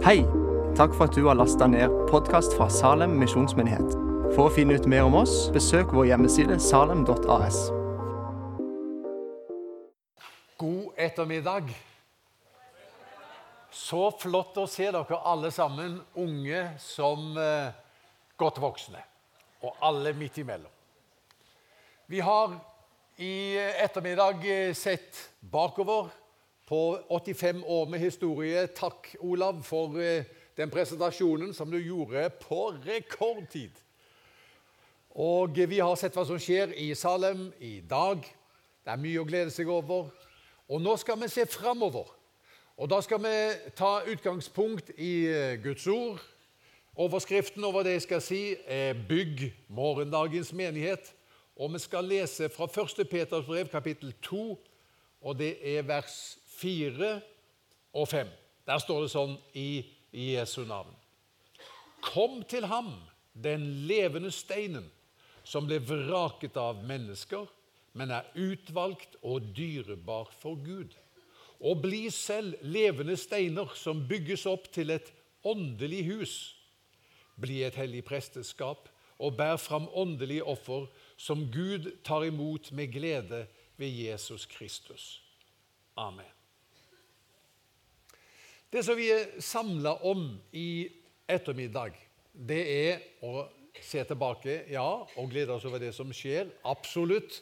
Hei! Takk for at du har lasta ned podkast fra Salem misjonsmyndighet. For å finne ut mer om oss, besøk vår hjemmeside salem.as. God ettermiddag. Så flott å se dere alle sammen, unge som eh, godt voksne. Og alle midt imellom. Vi har i ettermiddag eh, sett bakover på 85 år med historie. Takk, Olav, for eh, den presentasjonen som du gjorde på rekordtid. Og vi har sett hva som skjer i Salem i dag. Det er mye å glede seg over. Og nå skal vi se framover. Og da skal vi ta utgangspunkt i eh, Guds ord. Overskriften over det jeg skal si, er 'Bygg morgendagens menighet'. Og vi skal lese fra 1. Peters brev, kapittel 2, og det er vers 4 og 5. Der står det sånn i, Jesu navn. Kom til ham, den levende steinen, som ble vraket av mennesker, men er utvalgt og dyrebar for Gud. Og bli selv levende steiner som bygges opp til et åndelig hus. Bli et hellig presteskap og bær fram åndelige offer som Gud tar imot med glede ved Jesus Kristus. Amen. Det som vi er samla om i ettermiddag, det er å se tilbake, ja, og glede oss over det som skjer. Absolutt.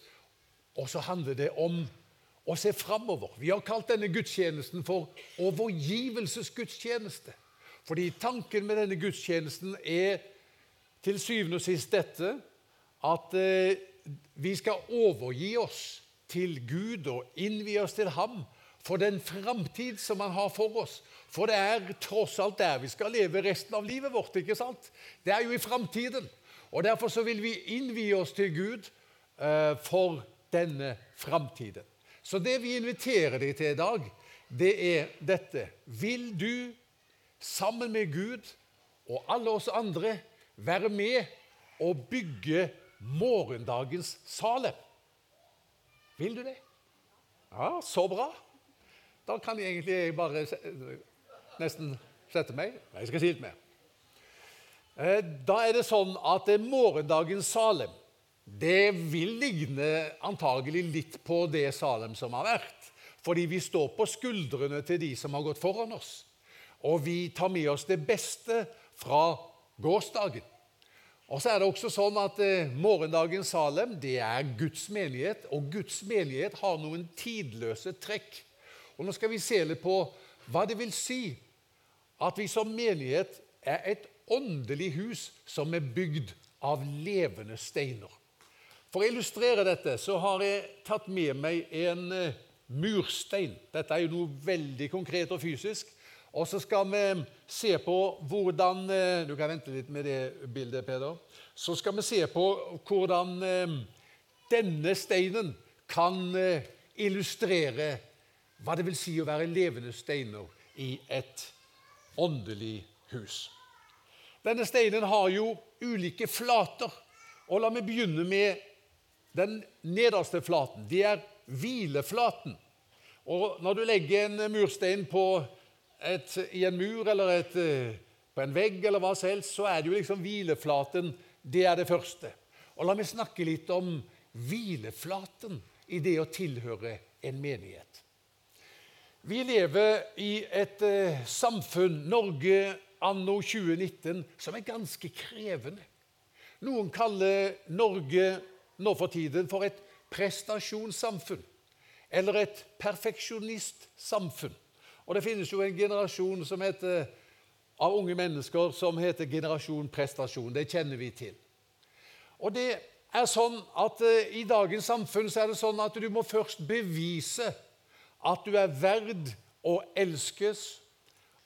Og så handler det om å se framover. Vi har kalt denne gudstjenesten for overgivelsesgudstjeneste. Fordi tanken med denne gudstjenesten er til syvende og sist dette at eh, vi skal overgi oss til Gud og innvie oss til Ham for den framtid som han har for oss. For det er tross alt der vi skal leve resten av livet vårt. ikke sant? Det er jo i framtiden. Og Derfor så vil vi innvie oss til Gud uh, for denne framtiden. Så det vi inviterer deg til i dag, det er dette. Vil du sammen med Gud og alle oss andre være med og bygge morgendagens Salem? Vil du det? Ja, så bra. Da kan jeg egentlig bare nesten sette meg. Nei, Jeg skal si litt mer. Eh, da er det sånn at morgendagens Salem det vil ligne antagelig litt på det Salem som har vært. Fordi vi står på skuldrene til de som har gått foran oss. Og vi tar med oss det beste fra gårsdagen. Og så er det også sånn at eh, Morgendagens Salem det er Guds menighet, og Guds menighet har noen tidløse trekk og Nå skal vi se litt på hva det vil si at vi som menighet er et åndelig hus som er bygd av levende steiner. For å illustrere dette så har jeg tatt med meg en eh, murstein. Dette er jo noe veldig konkret og fysisk. Og så skal vi se på hvordan eh, Du kan vente litt med det bildet, Peder. Så skal vi se på hvordan eh, denne steinen kan illustrere hva det vil si å være levende steiner i et åndelig hus. Denne steinen har jo ulike flater. og La meg begynne med den nederste flaten. Det er hvileflaten. Og Når du legger en murstein på et, i en mur eller et, eh, på en vegg, eller hva som helst, så er det jo liksom hvileflaten. Det er det første. Og La meg snakke litt om hvileflaten i det å tilhøre en menighet. Vi lever i et eh, samfunn, Norge anno 2019, som er ganske krevende. Noen kaller Norge nå for tiden for et prestasjonssamfunn eller et perfeksjonistsamfunn. Og Det finnes jo en generasjon som heter, av unge mennesker som heter generasjon prestasjon. Det kjenner vi til. Og det er sånn at uh, I dagens samfunn så er det sånn at du må først bevise at du er verd å elskes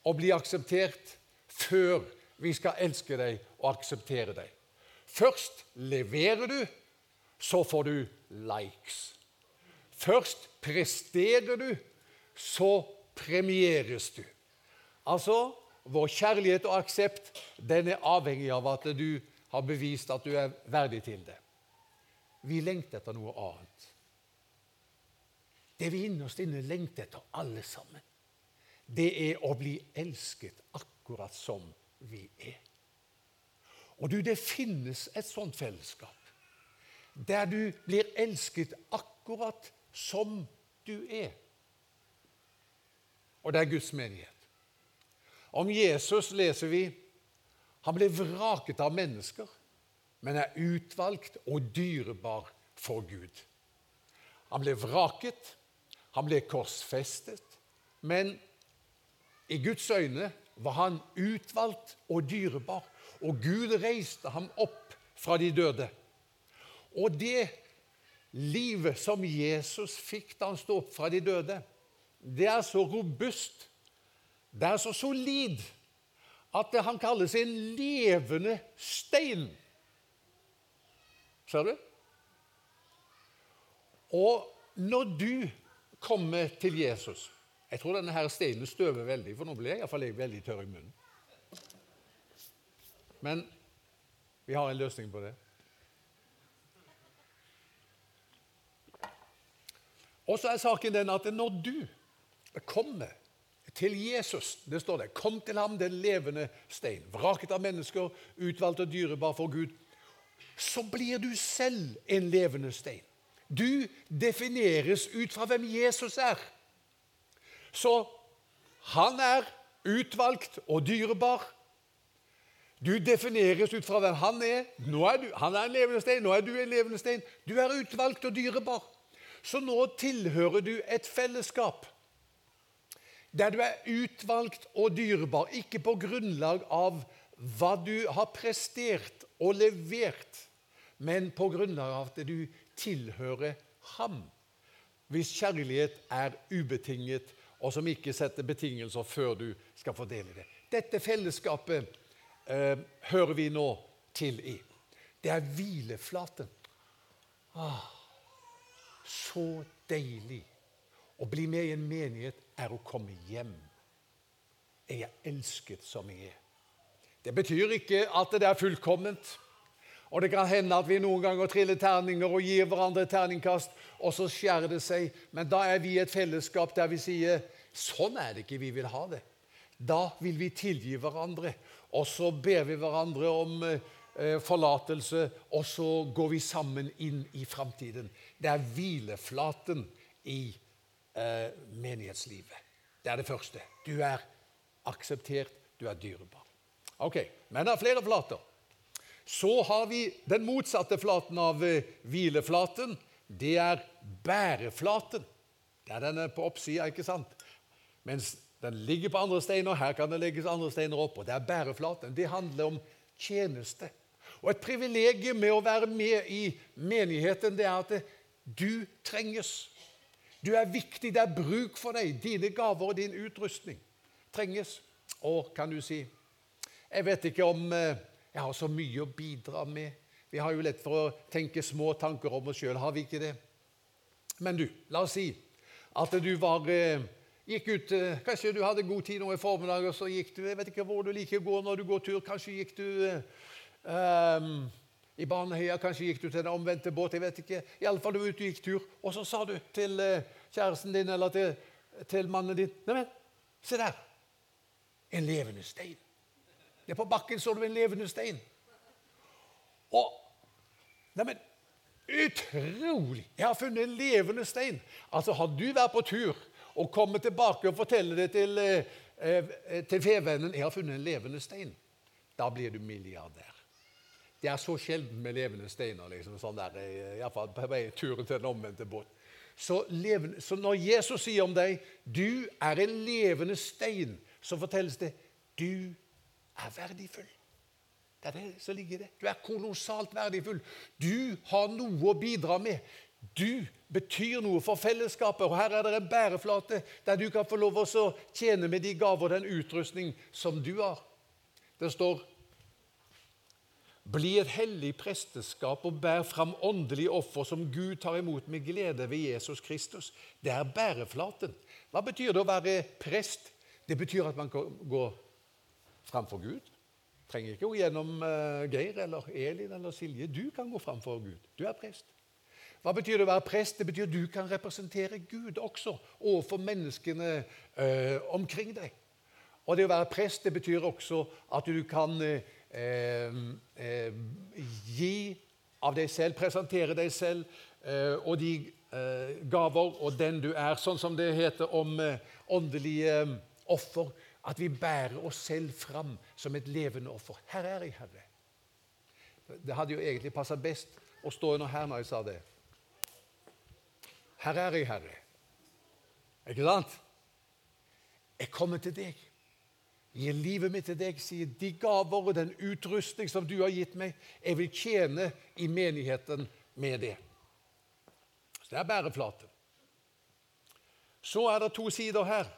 og bli akseptert før vi skal elske deg og akseptere deg. Først leverer du, så får du likes. Først presterer du, så premieres du. Altså, vår kjærlighet og aksept den er avhengig av at du har bevist at du er verdig til det. Vi lengter etter noe annet. Det vi innerst inne lengter etter, alle sammen, det er å bli elsket akkurat som vi er. Og du, det finnes et sånt fellesskap. Der du blir elsket akkurat som du er. Og det er Guds menighet. Om Jesus leser vi han ble vraket av mennesker, men er utvalgt og dyrebar for Gud. Han ble vraket, han ble korsfestet, men i Guds øyne var han utvalgt og dyrebar. Og Gud reiste ham opp fra de døde. Og det livet som Jesus fikk da han sto opp fra de døde, det er så robust, det er så solid, at han kalles en levende stein. Ser du? Og når du kommer til Jesus Jeg tror denne her steinen støver veldig, for nå blir jeg iallfall veldig tørr i munnen. Men vi har en løsning på det. Og så er saken den at når du kommer til Jesus Det står det. Kom til ham, den levende stein. Vraket av mennesker, utvalgt og dyrebar for Gud. Så blir du selv en levende stein. Du defineres ut fra hvem Jesus er. Så han er utvalgt og dyrebar. Du defineres ut fra hvem han er. er du, han er en levende stein, nå er du en levende stein. Du er utvalgt og dyrebar. Så nå tilhører du et fellesskap der du er utvalgt og dyrebar, ikke på grunnlag av hva du har prestert og levert, men på grunnlag av at du tilhører ham, hvis kjærlighet er ubetinget, og som ikke setter betingelser før du skal få del i det. Dette fellesskapet eh, hører vi nå til i. Det er hvileflaten. Ah, så deilig å bli med i en menighet er å komme hjem. Jeg er elsket som jeg er. Det betyr ikke at det er fullkomment. Og det kan hende at vi noen ganger triller terninger og gir hverandre terningkast, og så skjærer det seg. Men da er vi et fellesskap der vi sier sånn er det ikke vi vil ha det. Da vil vi tilgi hverandre, og så ber vi hverandre om eh, forlatelse, og så går vi sammen inn i framtiden. Det er hvileflaten i eh, menighetslivet. Det er det første. Du er akseptert, du er dyrebar. Ok, Men det er flere flater. Så har vi den motsatte flaten av eh, hvileflaten. Det er bæreflaten. Det er denne på oppsida, ikke sant? Mens den ligger på andre steiner. Her kan det legges andre steiner opp. og Det er bæreflaten. Det handler om tjeneste. Og Et privilegium med å være med i menigheten det er at du trenges. Du er viktig. Det er bruk for deg. Dine gaver og din utrustning trenges. Og kan du si Jeg vet ikke om eh, jeg har så mye å bidra med. Vi har jo lett for å tenke små tanker om oss sjøl, har vi ikke det? Men du, la oss si at du var eh, gikk ut, eh, Kanskje du hadde god tid nå i formiddag, og så gikk du Jeg vet ikke hvor du liker å gå når du går tur. Kanskje gikk du um, i Baneheia, kanskje gikk du til den omvendte båt. jeg vet ikke. Iallfall du var ute og gikk tur. Og så sa du til kjæresten din eller til, til mannen din Neimen, se der. En levende stein. Det er på bakken så du en levende stein. Og Neimen, utrolig! Jeg har funnet en levende stein. Altså, Har du vært på tur og kommet tilbake og forteller det til, eh, eh, til fevennen 'Jeg har funnet en levende stein', da blir du milliardær. Det er så sjelden med levende steiner. liksom, sånn der, i hvert fall på vei turen til den omvendte båt. Så, levende, så, når Jesus sier om deg 'du er en levende stein', så fortelles det 'du er verdifull'. Det er det som ligger i det. Du er kolossalt verdifull. Du har noe å bidra med. Du betyr noe for fellesskapet. Og her er det en bæreflate der du kan få lov å tjene med de gaver og den utrustning som du har. Det står bli et hellig presteskap og bær fram åndelige offer som Gud tar imot med glede ved Jesus Kristus. Det er bæreflaten. Hva betyr det å være prest? Det betyr at man kan gå framfor Gud. Trenger ikke gå gjennom uh, Geir eller Elin eller Silje. Du kan gå framfor Gud. Du er prest. Hva betyr det å være prest? Det betyr at du kan representere Gud også overfor menneskene uh, omkring deg. Og det å være prest det betyr også at du kan eh, eh, gi av deg selv, presentere deg selv eh, og de eh, gaver og den du er, sånn som det heter om eh, åndelige eh, offer. At vi bærer oss selv fram som et levende offer. Her er jeg, Herre. Det hadde jo egentlig passa best å stå under her når jeg sa det. Her er jeg, Herre. Ikke sant? Jeg kommer til deg. Gir livet mitt til deg, sier de gaver og den utrustning som du har gitt meg. Jeg vil tjene i menigheten med det. Så Det er bæreflaten. Så er det to sider her,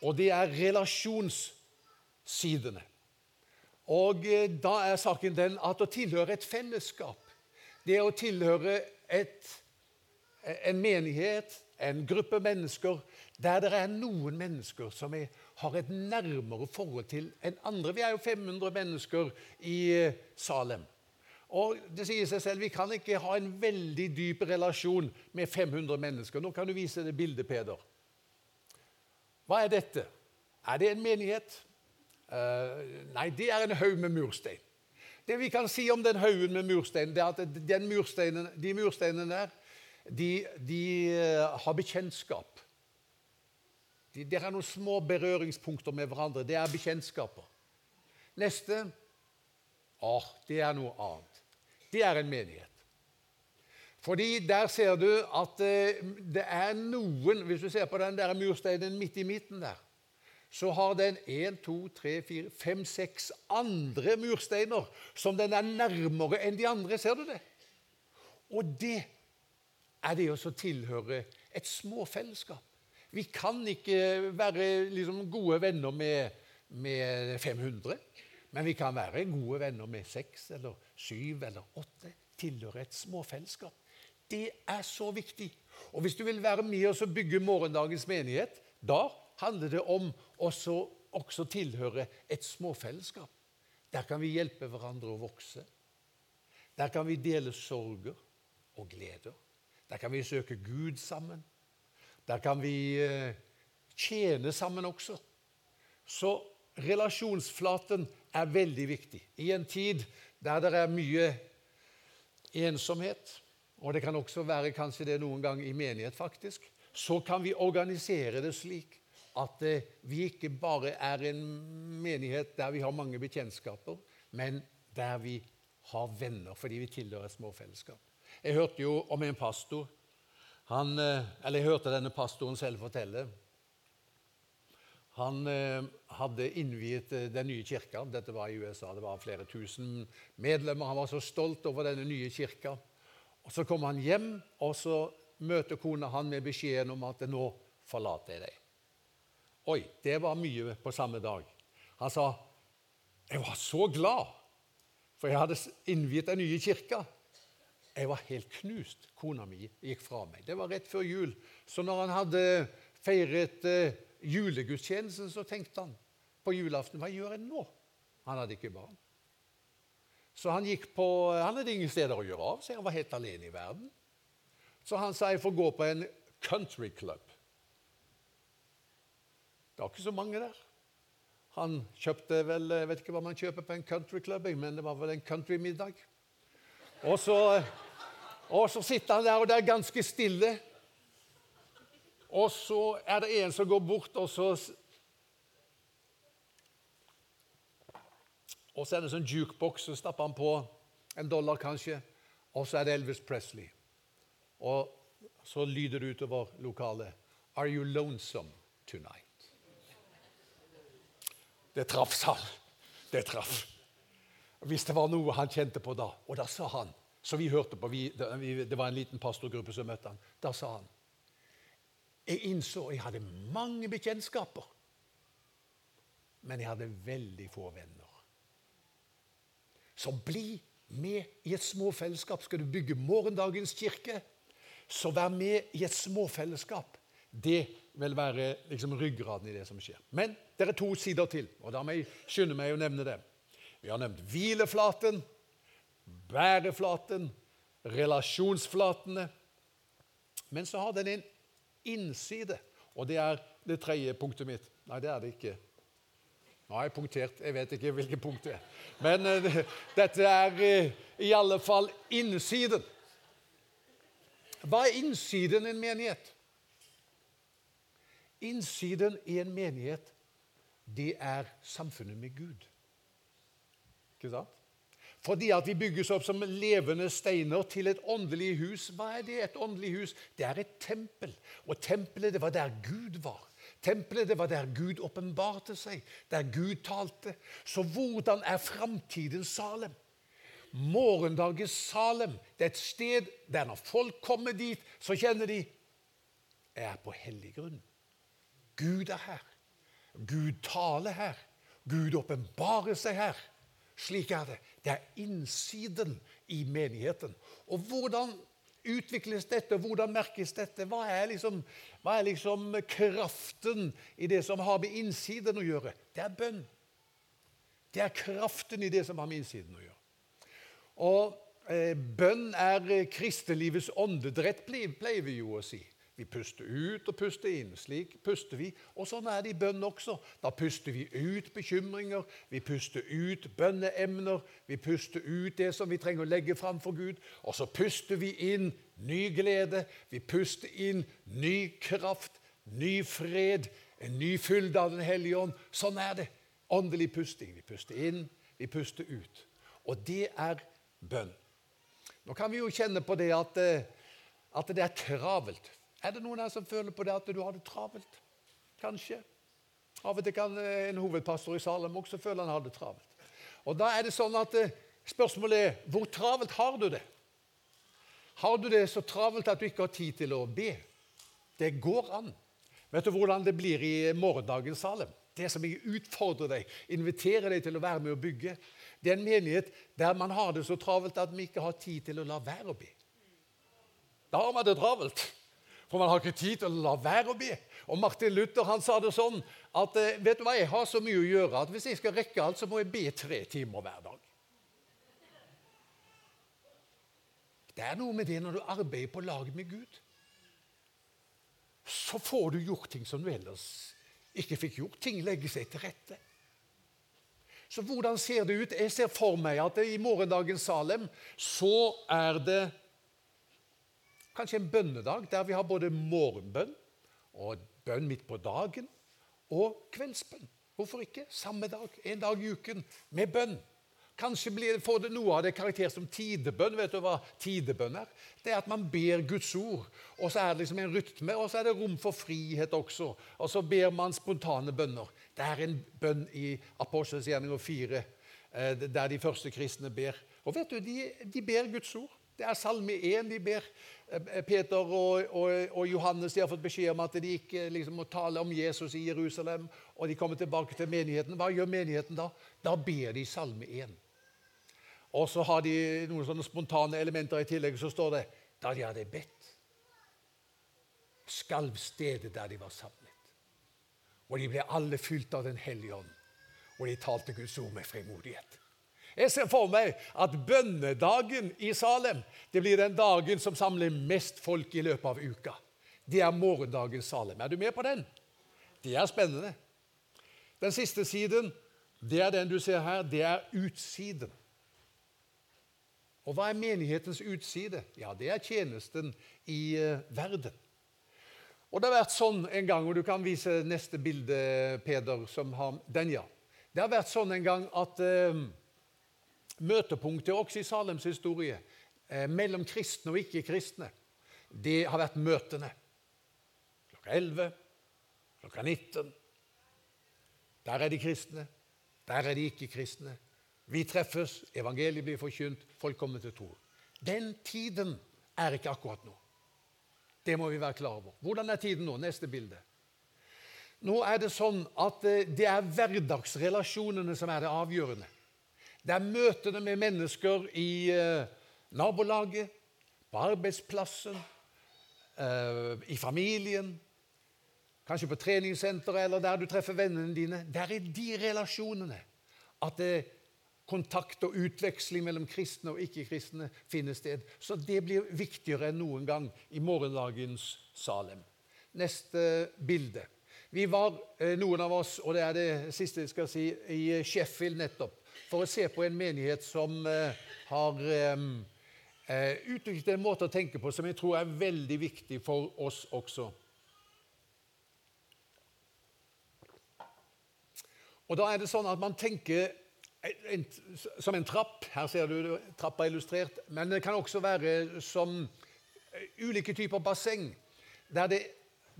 og det er relasjonssidene. Og eh, da er saken den at å tilhøre et fellesskap, det å tilhøre et, en menighet, en gruppe mennesker, der det er noen mennesker som er, har et nærmere forhold til enn andre. Vi er jo 500 mennesker i eh, Salem. Og det sier seg selv, Vi kan ikke ha en veldig dyp relasjon med 500 mennesker. Nå kan du vise det bildet, Peder. Hva er dette? Er det en menighet? Uh, nei, det er en haug med murstein. Det vi kan si om den haugen med murstein, det er at mursteinen, de mursteinene der de, de uh, har bekjentskap. De, det er noen små berøringspunkter med hverandre. Det er bekjentskaper. Neste Åh, det er noe annet. Det er en menighet. Fordi der ser du at uh, det er noen Hvis du ser på den der mursteinen midt i midten der, så har den én, to, tre, fire, fem, seks andre mursteiner som den er nærmere enn de andre. Ser du det? Og det er det å tilhøre et småfellesskap. Vi kan ikke være liksom gode venner med, med 500, men vi kan være gode venner med seks eller syv eller åtte. Tilhøre et småfellesskap. Det er så viktig. Og Hvis du vil være med oss og bygge morgendagens menighet, da handler det om også, også tilhøre et småfellesskap. Der kan vi hjelpe hverandre å vokse. Der kan vi dele sorger og gleder. Der kan vi søke Gud sammen. Der kan vi eh, tjene sammen også. Så relasjonsflaten er veldig viktig. I en tid der det er mye ensomhet, og det kan også være kanskje det noen gang i menighet, faktisk, så kan vi organisere det slik at eh, vi ikke bare er en menighet der vi har mange bekjentskaper, men der vi har venner fordi vi tilhører små småfellesskap. Jeg hørte jo om en pastor han, eh, Eller jeg hørte denne pastoren selv fortelle. Han eh, hadde innviet den nye kirka. Dette var i USA. Det var flere tusen medlemmer. Han var så stolt over denne nye kirka. Og Så kom han hjem, og så møter kona han med beskjeden om at 'nå forlater jeg deg'. Oi, det var mye på samme dag. Han sa jeg var så glad, for jeg hadde innviet den nye kirka. Jeg var helt knust. Kona mi gikk fra meg. Det var rett før jul. Så når han hadde feiret uh, julegudstjenesten, så tenkte han på julaften hva gjør jeg nå? Han hadde ikke barn. Så han gikk på, han hadde ingen steder å gjøre av seg. Han var helt alene i verden. Så han sa jeg får gå på en country club. Det var ikke så mange der. Han kjøpte vel Jeg vet ikke hva man kjøper på en country club, men det var vel en countrymiddag. Og så, og så sitter han der, og det er ganske stille. Og så er det en som går bort, og så Og så er det sånn jukebox, så stapper han på en dollar kanskje, og så er det Elvis Presley. Og så lyder det utover lokalet Are you lonesome tonight? Det traff, sa han. Det traff. Hvis det var noe han kjente på da, og da sa han Så vi hørte på, vi, det var en liten pastorgruppe som møtte han. Da sa han Jeg innså jeg hadde mange bekjentskaper, men jeg hadde veldig få venner. Så bli med i et småfellesskap. Skal du bygge morgendagens kirke, så vær med i et småfellesskap. Det vil være liksom ryggraden i det som skjer. Men det er to sider til, og da må jeg skynde meg å nevne det. Vi har nevnt hvileflaten, bæreflaten, relasjonsflatene. Men så har den en innside, og det er det tredje punktet mitt. Nei, det er det ikke. Nå har jeg punktert. Jeg vet ikke hvilket punkt det er. Men uh, dette er uh, i alle fall innsiden. Hva er innsiden i en menighet? Innsiden i en menighet, det er samfunnet med Gud. Ikke sant? Fordi at vi bygges opp som levende steiner til et åndelig hus. Hva er det, et åndelig hus? Det er et tempel. Og tempelet, det var der Gud var. Tempelet det var der Gud åpenbarte seg, der Gud talte. Så hvordan er framtidens Salem? Morgendagens Salem det er et sted der når folk kommer dit, så kjenner de jeg er på hellig grunn. Gud er her. Gud taler her. Gud åpenbarer seg her. Slik er det. Det er innsiden i menigheten. Og hvordan utvikles dette? Hvordan merkes dette? Hva er, liksom, hva er liksom kraften i det som har med innsiden å gjøre? Det er bønn. Det er kraften i det som har med innsiden å gjøre. Og eh, bønn er kristelivets åndedrett, pleier vi jo å si. Vi puster ut og puster inn. Slik puster vi. Og sånn er det i bønn også. Da puster vi ut bekymringer, vi puster ut bønneemner, vi puster ut det som vi trenger å legge fram for Gud. Og så puster vi inn ny glede, vi puster inn ny kraft, ny fred, en ny fylde av Den hellige ånd. Sånn er det. Åndelig pusting. Vi puster inn, vi puster ut. Og det er bønn. Nå kan vi jo kjenne på det at, eh, at det er travelt. Er det noen her som føler på det at du har det travelt? Kanskje. Av og til kan eh, en hovedpastor i Salem også føle han har det travelt. Og Da er det sånn at eh, spørsmålet er hvor travelt har du det? Har du det så travelt at du ikke har tid til å be? Det går an. Vet du hvordan det blir i morgendagens Salem? Det som jeg utfordrer deg, inviterer deg til å være med å bygge, det er en menighet der man har det så travelt at vi ikke har tid til å la være å be. Da har man det travelt. For man har ikke tid til å la være å be. Og Martin Luther han sa det sånn at eh, vet du hva, jeg har så mye å gjøre at hvis jeg skal rekke alt, så må jeg be tre timer hver dag. Det er noe med det når du arbeider på lag med Gud. Så får du gjort ting som du ellers ikke fikk gjort. Ting legger seg til rette. Så hvordan ser det ut? Jeg ser for meg at i morgendagens Salem så er det Kanskje en bønnedag der vi har både morgenbønn og bønn midt på dagen og kveldsbønn. Hvorfor ikke? Samme dag, en dag i uken, med bønn. Kanskje blir, får det noe av det karakter som tidebønn. Vet du hva tidebønn er? Det er at man ber Guds ord, og så er det liksom en rytme, og så er det rom for frihet også. Og så ber man spontane bønner. Det er en bønn i Apostels gjerninger 4, eh, der de første kristne ber. Og vet du, de, de ber Guds ord. Det er Salme 1 de ber. Eh, Peter og, og, og, Johannes har fått beskjed om at de ikke liksom, må tale om Jesus i Jerusalem. Og de kommer tilbake til menigheten. Hva gjør menigheten da? Da ber de Salme 1. Og så har de noen sånne spontane elementer i tillegg. Så står det da de hadde bedt, skalv stedet der de var samlet. Og de ble alle fylt av Den hellige ånd. Og de talte Guds ord med frimodighet. Jeg ser for meg at bønnedagen i Salem det blir den dagen som samler mest folk i løpet av uka. Det er morgendagens Salem. Er du med på den? Det er spennende. Den siste siden, det er den du ser her, det er utsiden. Og hva er menighetens utside? Ja, det er tjenesten i uh, verden. Og Det har vært sånn en gang, og du kan vise neste bilde, Peder, som har den, ja. Det har vært sånn en gang at uh, Møtepunktet også i Salems historie eh, mellom kristne og ikke-kristne, det har vært møtene. Klokka 11, klokka 19. Der er de kristne, der er de ikke-kristne. Vi treffes, evangeliet blir forkynt, folk kommer til tro. Den tiden er ikke akkurat nå. Det må vi være klar over. Hvordan er tiden nå? Neste bilde. Nå er det sånn at eh, det er hverdagsrelasjonene som er det avgjørende. Det er møtene med mennesker i eh, nabolaget, på arbeidsplassen, eh, i familien, kanskje på treningssenteret eller der du treffer vennene dine. Det er i de relasjonene at det, kontakt og utveksling mellom kristne og ikke-kristne finner sted. Så det blir viktigere enn noen gang i morgendagens Salem. Neste bilde. Vi var, eh, noen av oss, og det er det siste jeg skal si, i Sheffield nettopp for å se på en menighet som eh, har eh, eh, utviklet en måte å tenke på som jeg tror er veldig viktig for oss også. Og da er det sånn at man tenker en, som en trapp. Her ser du trappa illustrert. Men det kan også være som ulike typer basseng. Der det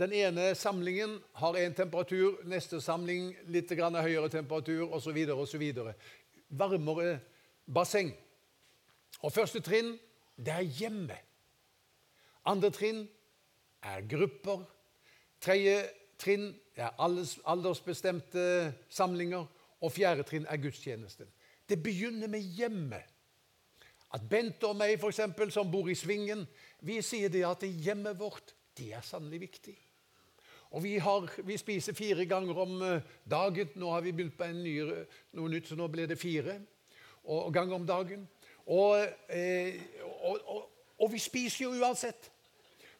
den ene samlingen har én temperatur, neste samling litt høyere temperatur osv. osv. Varmere basseng. Og Første trinn det er hjemme. Andre trinn er grupper. Tredje trinn er aldersbestemte samlinger. Og fjerde trinn er gudstjenesten. Det begynner med hjemme. At Bente og meg, eksempel, som bor i Svingen, vi sier det at hjemmet vårt det er sannelig viktig. Og vi, har, vi, spiser fire ganger om eh, dagen. Nå har vi begynt på ny, noe nytt, så nå blir det fire og, og ganger om dagen. Og, eh, og, og, vi spiser jo uansett.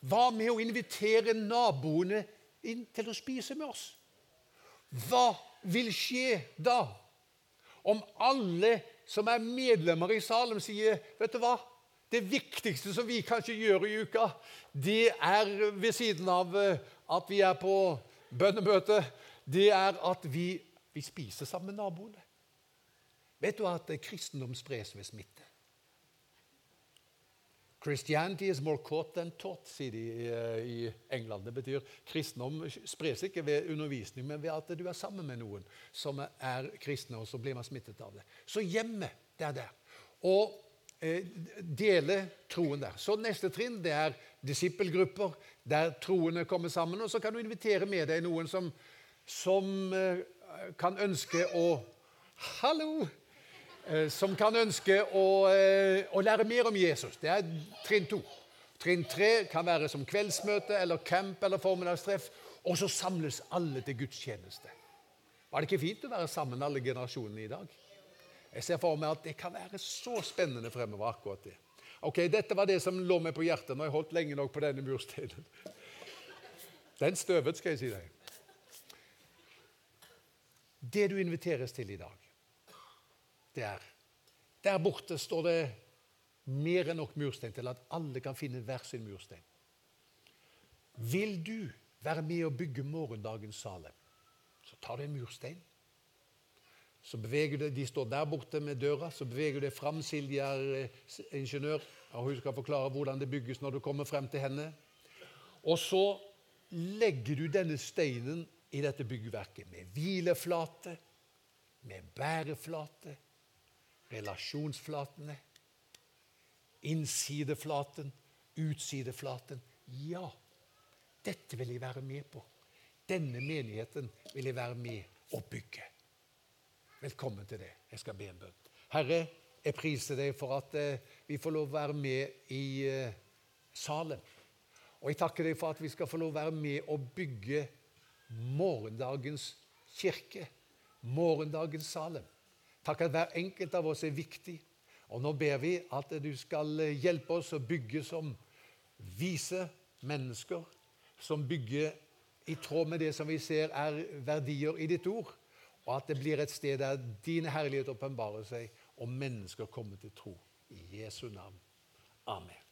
Hva med å invitere naboene inn til å spise med oss? Hva vil skje da om alle som er medlemmer i Salem, sier vet du hva? Det viktigste som vi kanskje gjør i uka, det er ved siden av eh, at vi er på bønnemøte, det er at vi, vi spiser sammen med naboene. Vet du at kristendom spres ved smitte? Christianity is more caught than taught, sier de eh, i England. Det betyr kristendom spres ikke ved undervisning, men ved at du er sammen med noen som er kristne, og så blir man smittet av det. Så hjemme, det er der. Og eh, dele troen der. Så neste trinn det er disippelgrupper der troende kommer sammen. Og så kan du invitere med deg noen som, som eh, kan ønske å Hallo! Eh, som kan ønske å, eh, å, lære mer om Jesus. Det er trinn to. Trinn tre kan være som kveldsmøte eller camp eller formiddagstreff. Og så samles alle til gudstjeneste. Var det ikke fint å være sammen alle generasjonene i dag? Jeg ser for meg at det kan være så spennende fremover. akkurat det. Ok, Dette var det som lå meg på hjertet når jeg holdt lenge nok på denne mursteinen. Den støvet, skal jeg si deg. Det du inviteres til i dag, det er Der borte står det mer enn nok murstein til at alle kan finne hver sin murstein. Vil du være med å bygge morgendagens Salem, så tar du en murstein så beveger du De står der borte med døra. Så beveger deg fram. Silje eh, ingeniør, og hun skal forklare hvordan det bygges når du kommer frem til henne. Og så legger du denne steinen i dette byggverket med hvileflate, med bæreflate, relasjonsflatene, innsideflaten, utsideflaten. Ja, dette vil jeg være med på. Denne menigheten vil jeg være med å bygge. Velkommen til det. Jeg skal be en bønn. Herre, jeg priser deg for at eh, vi får lov å være med i salen. Og jeg takker deg for at vi skal få lov å være med og bygge morgendagens kirke. Morgendagens Salem. Takk at hver enkelt av oss er viktig. Og nå ber vi at du skal eh, hjelpe oss å bygge som vise mennesker. Som bygger i tråd med det som vi ser er verdier i ditt ord og at det blir et sted der din herlighet åpenbarer seg, og mennesker kommer til tro. I Jesu navn. Amen.